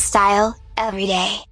Style, every day.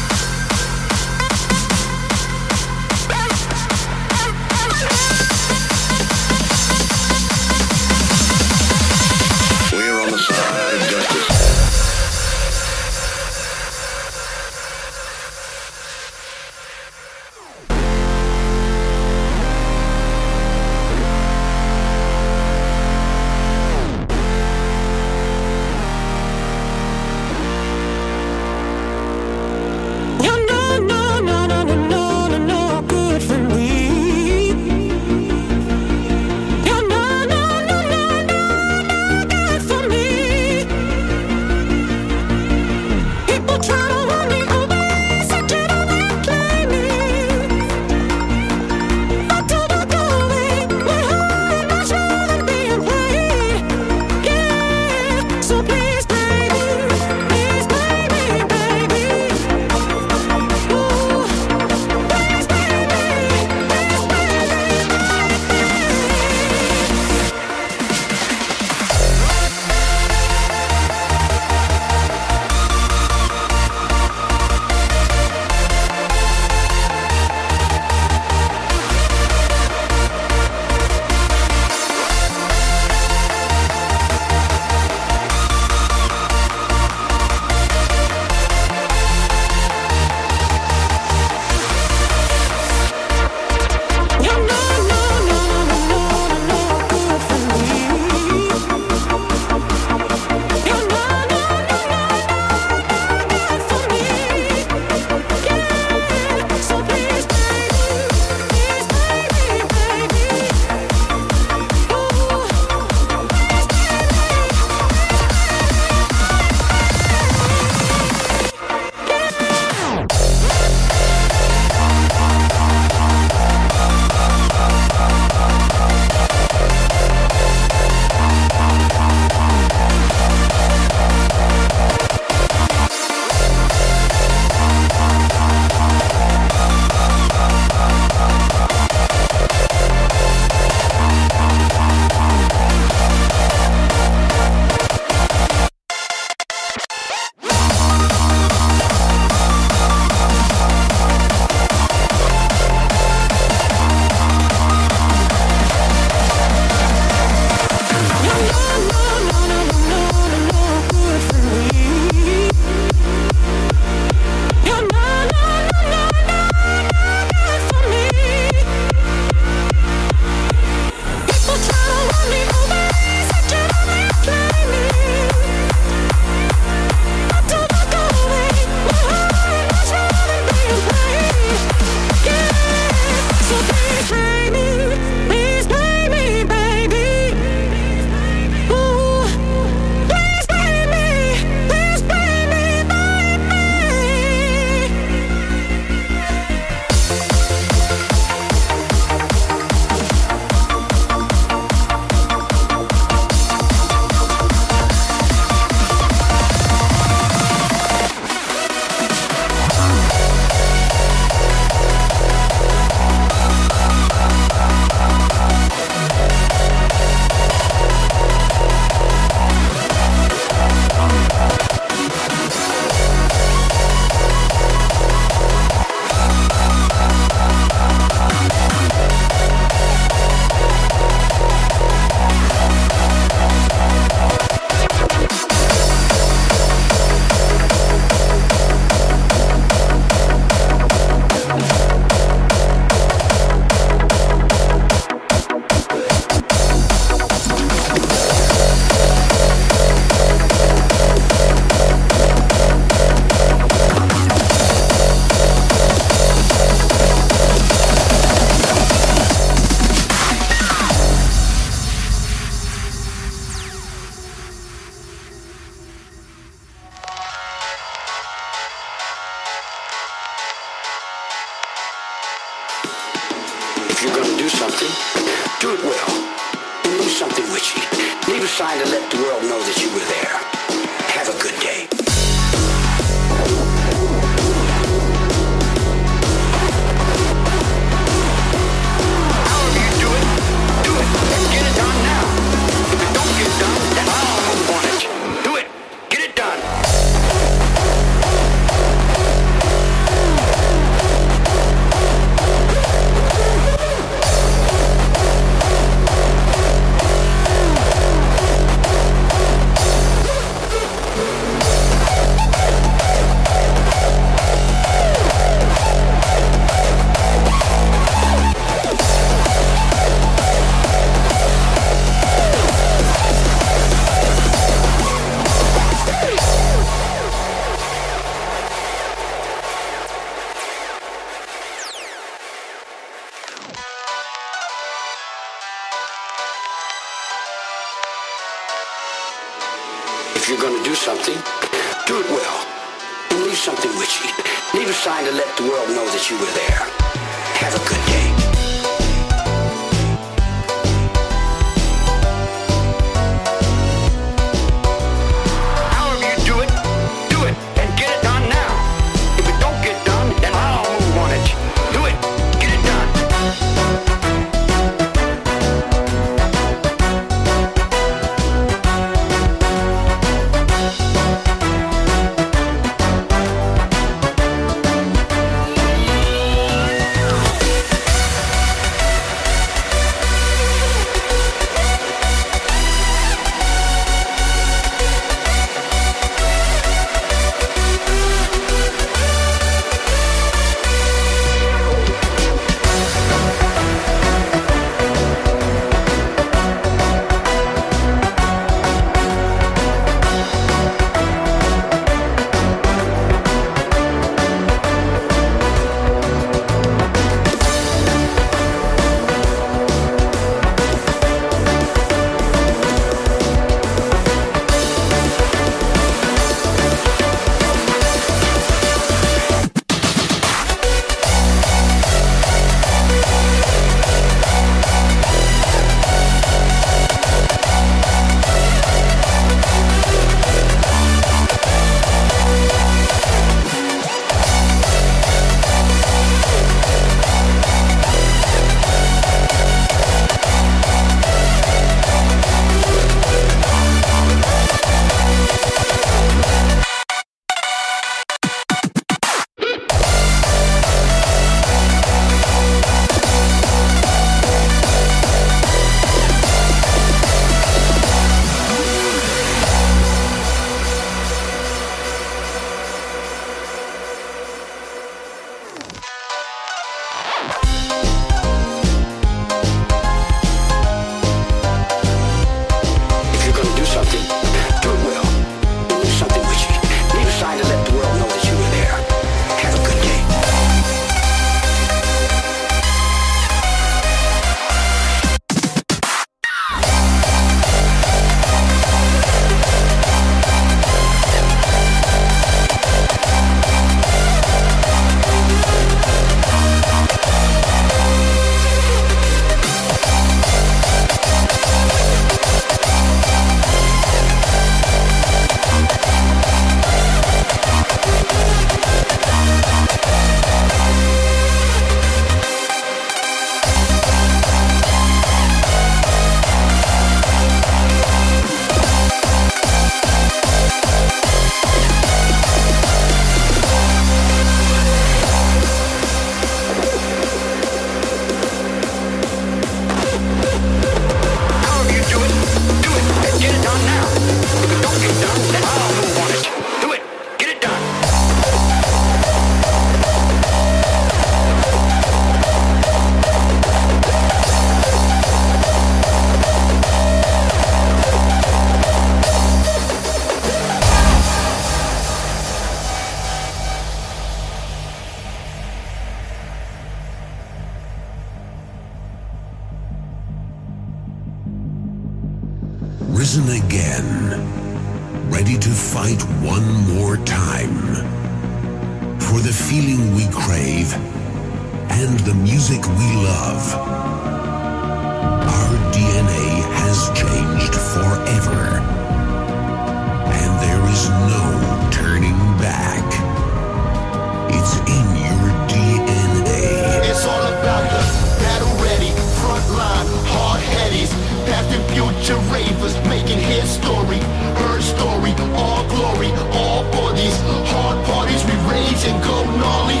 story, her story, all glory, all for these hard parties, we rage and go gnarly.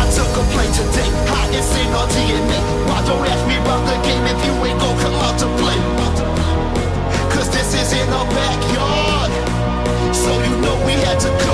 I took a play today, hot it's in our DNA. Why don't ask me about the game if you ain't gon' come out to play? Cause this is in our backyard, so you know we had to come.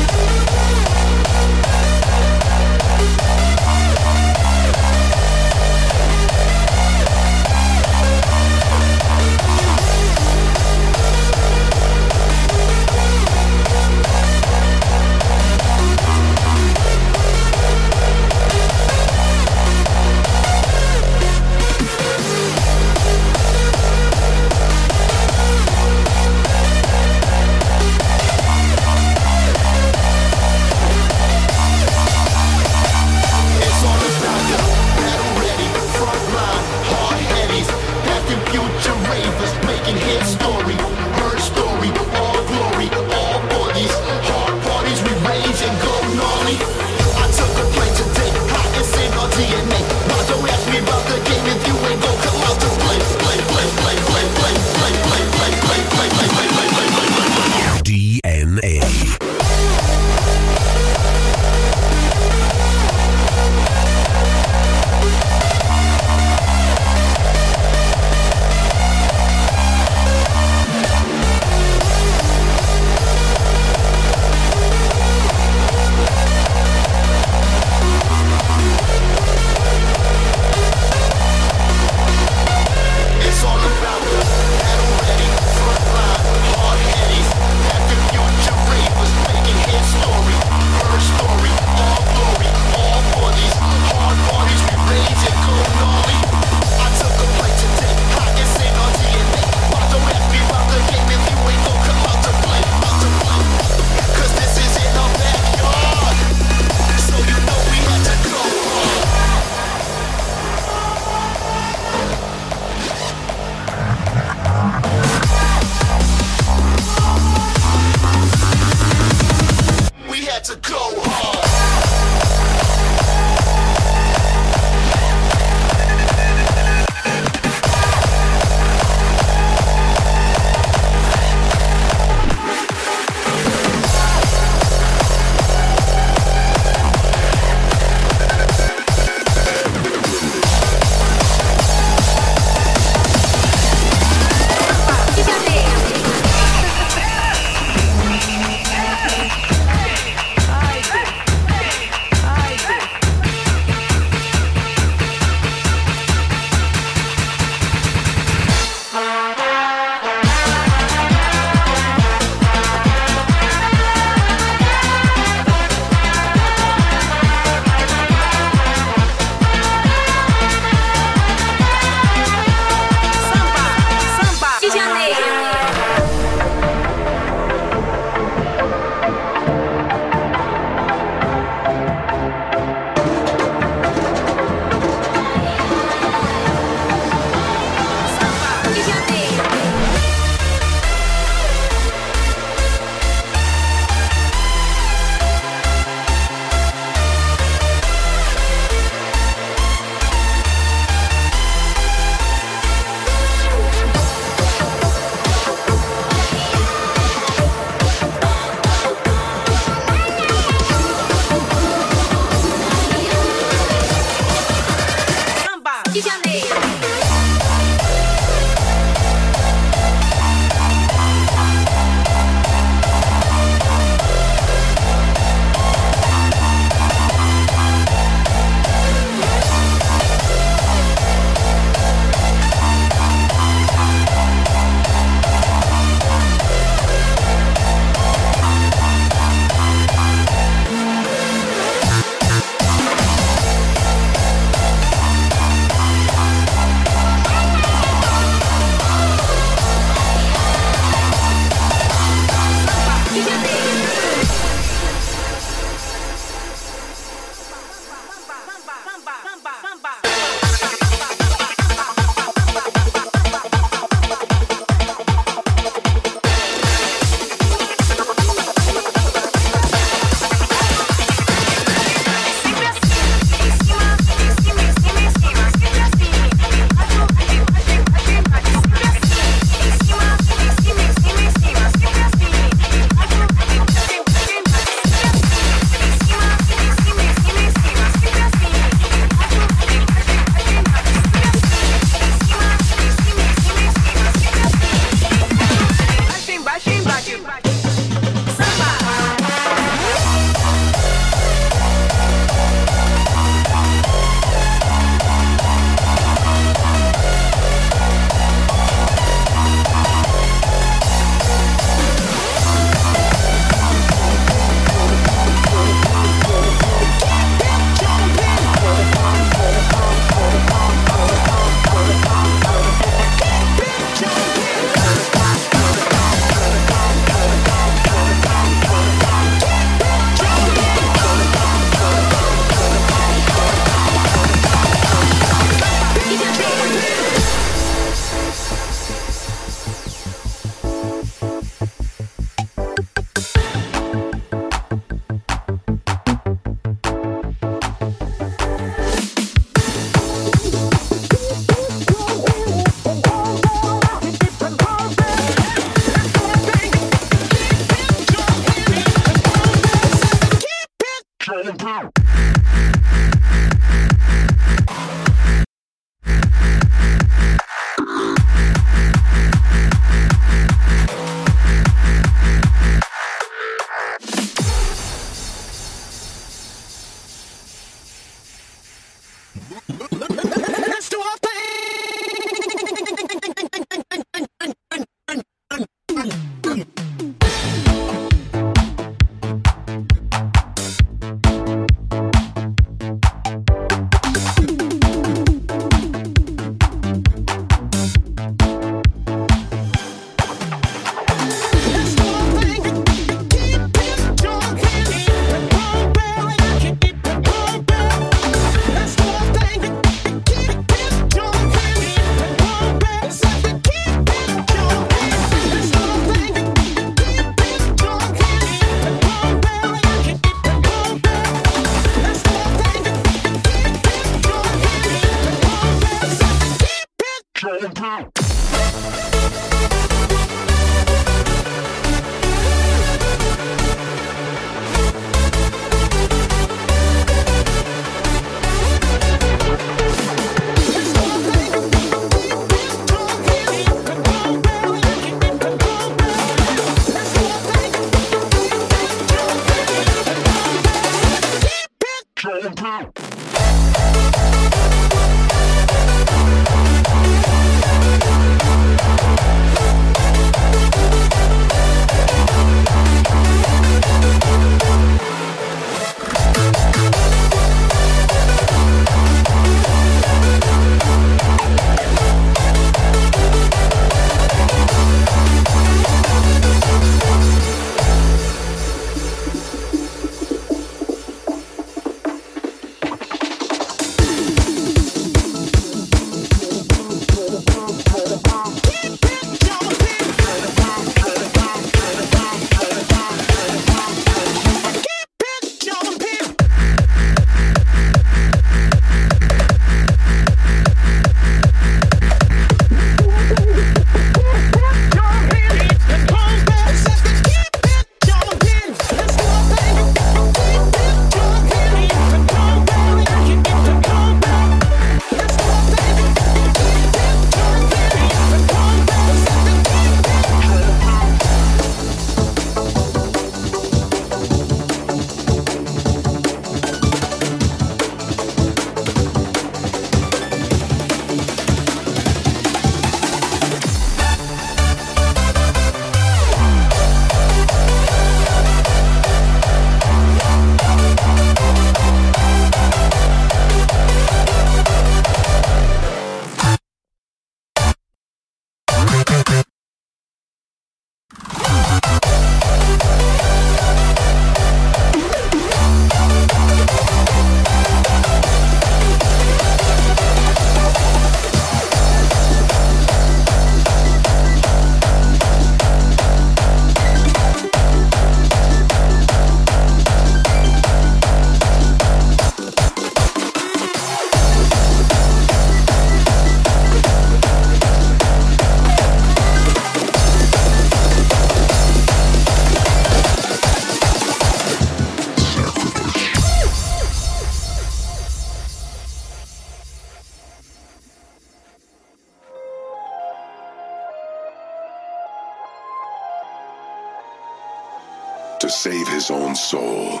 Soul,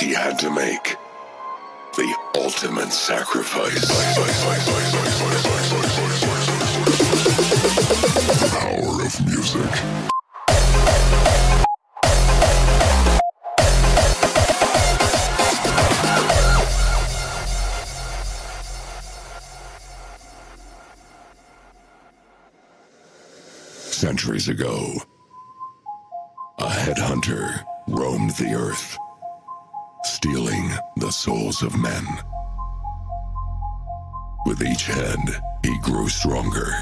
he had to make the ultimate sacrifice. Power of music. Centuries ago, a headhunter roamed the earth, stealing the souls of men. With each head, he grew stronger.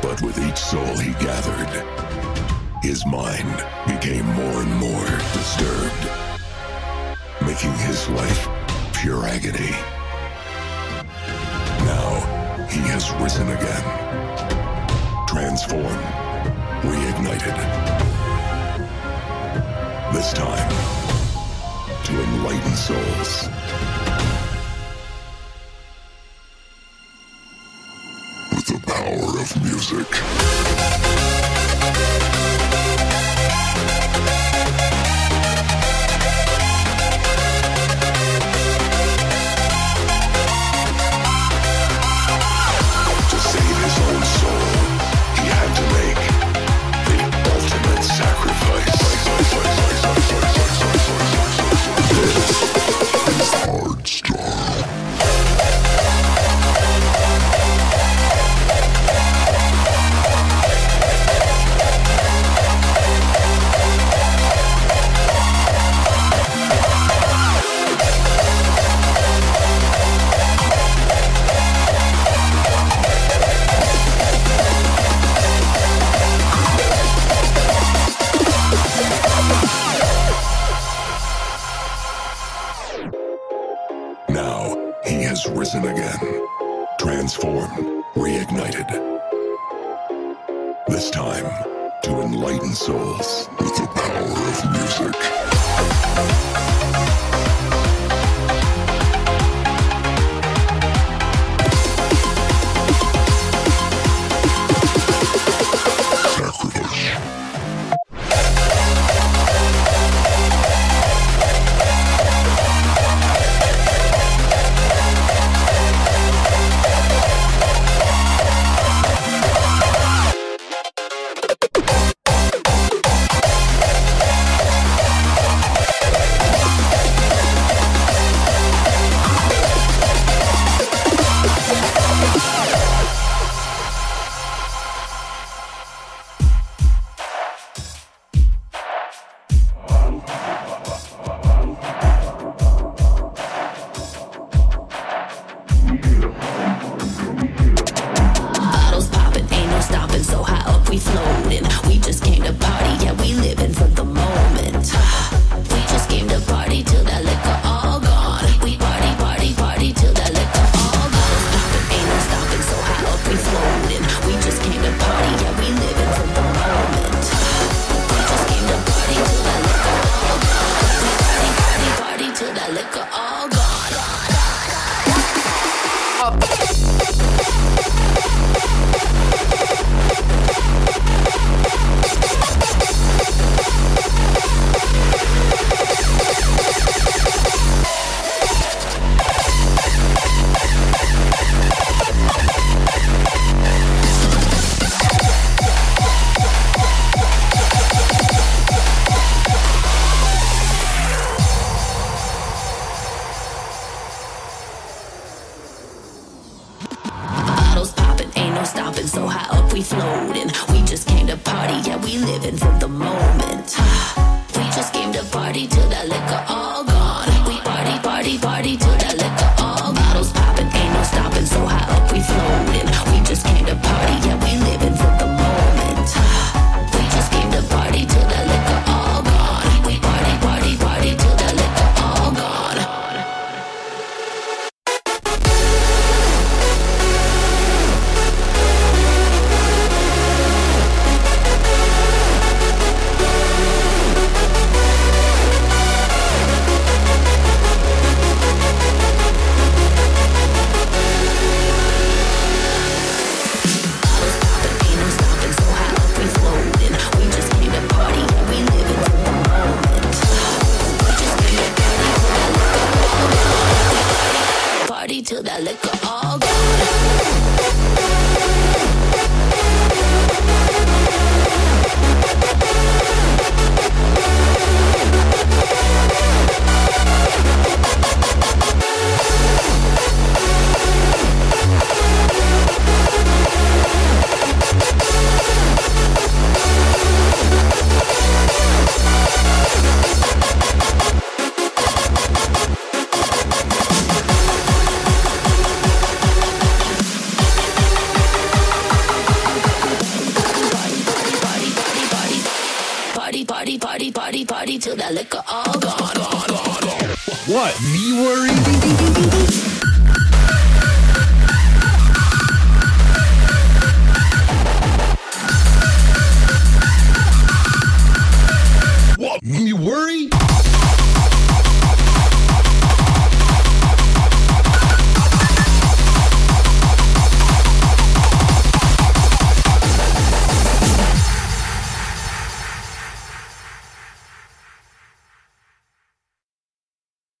But with each soul he gathered, his mind became more and more disturbed, making his life pure agony. Now, he has risen again, transformed, reignited this time to enlighten souls. With the power of music.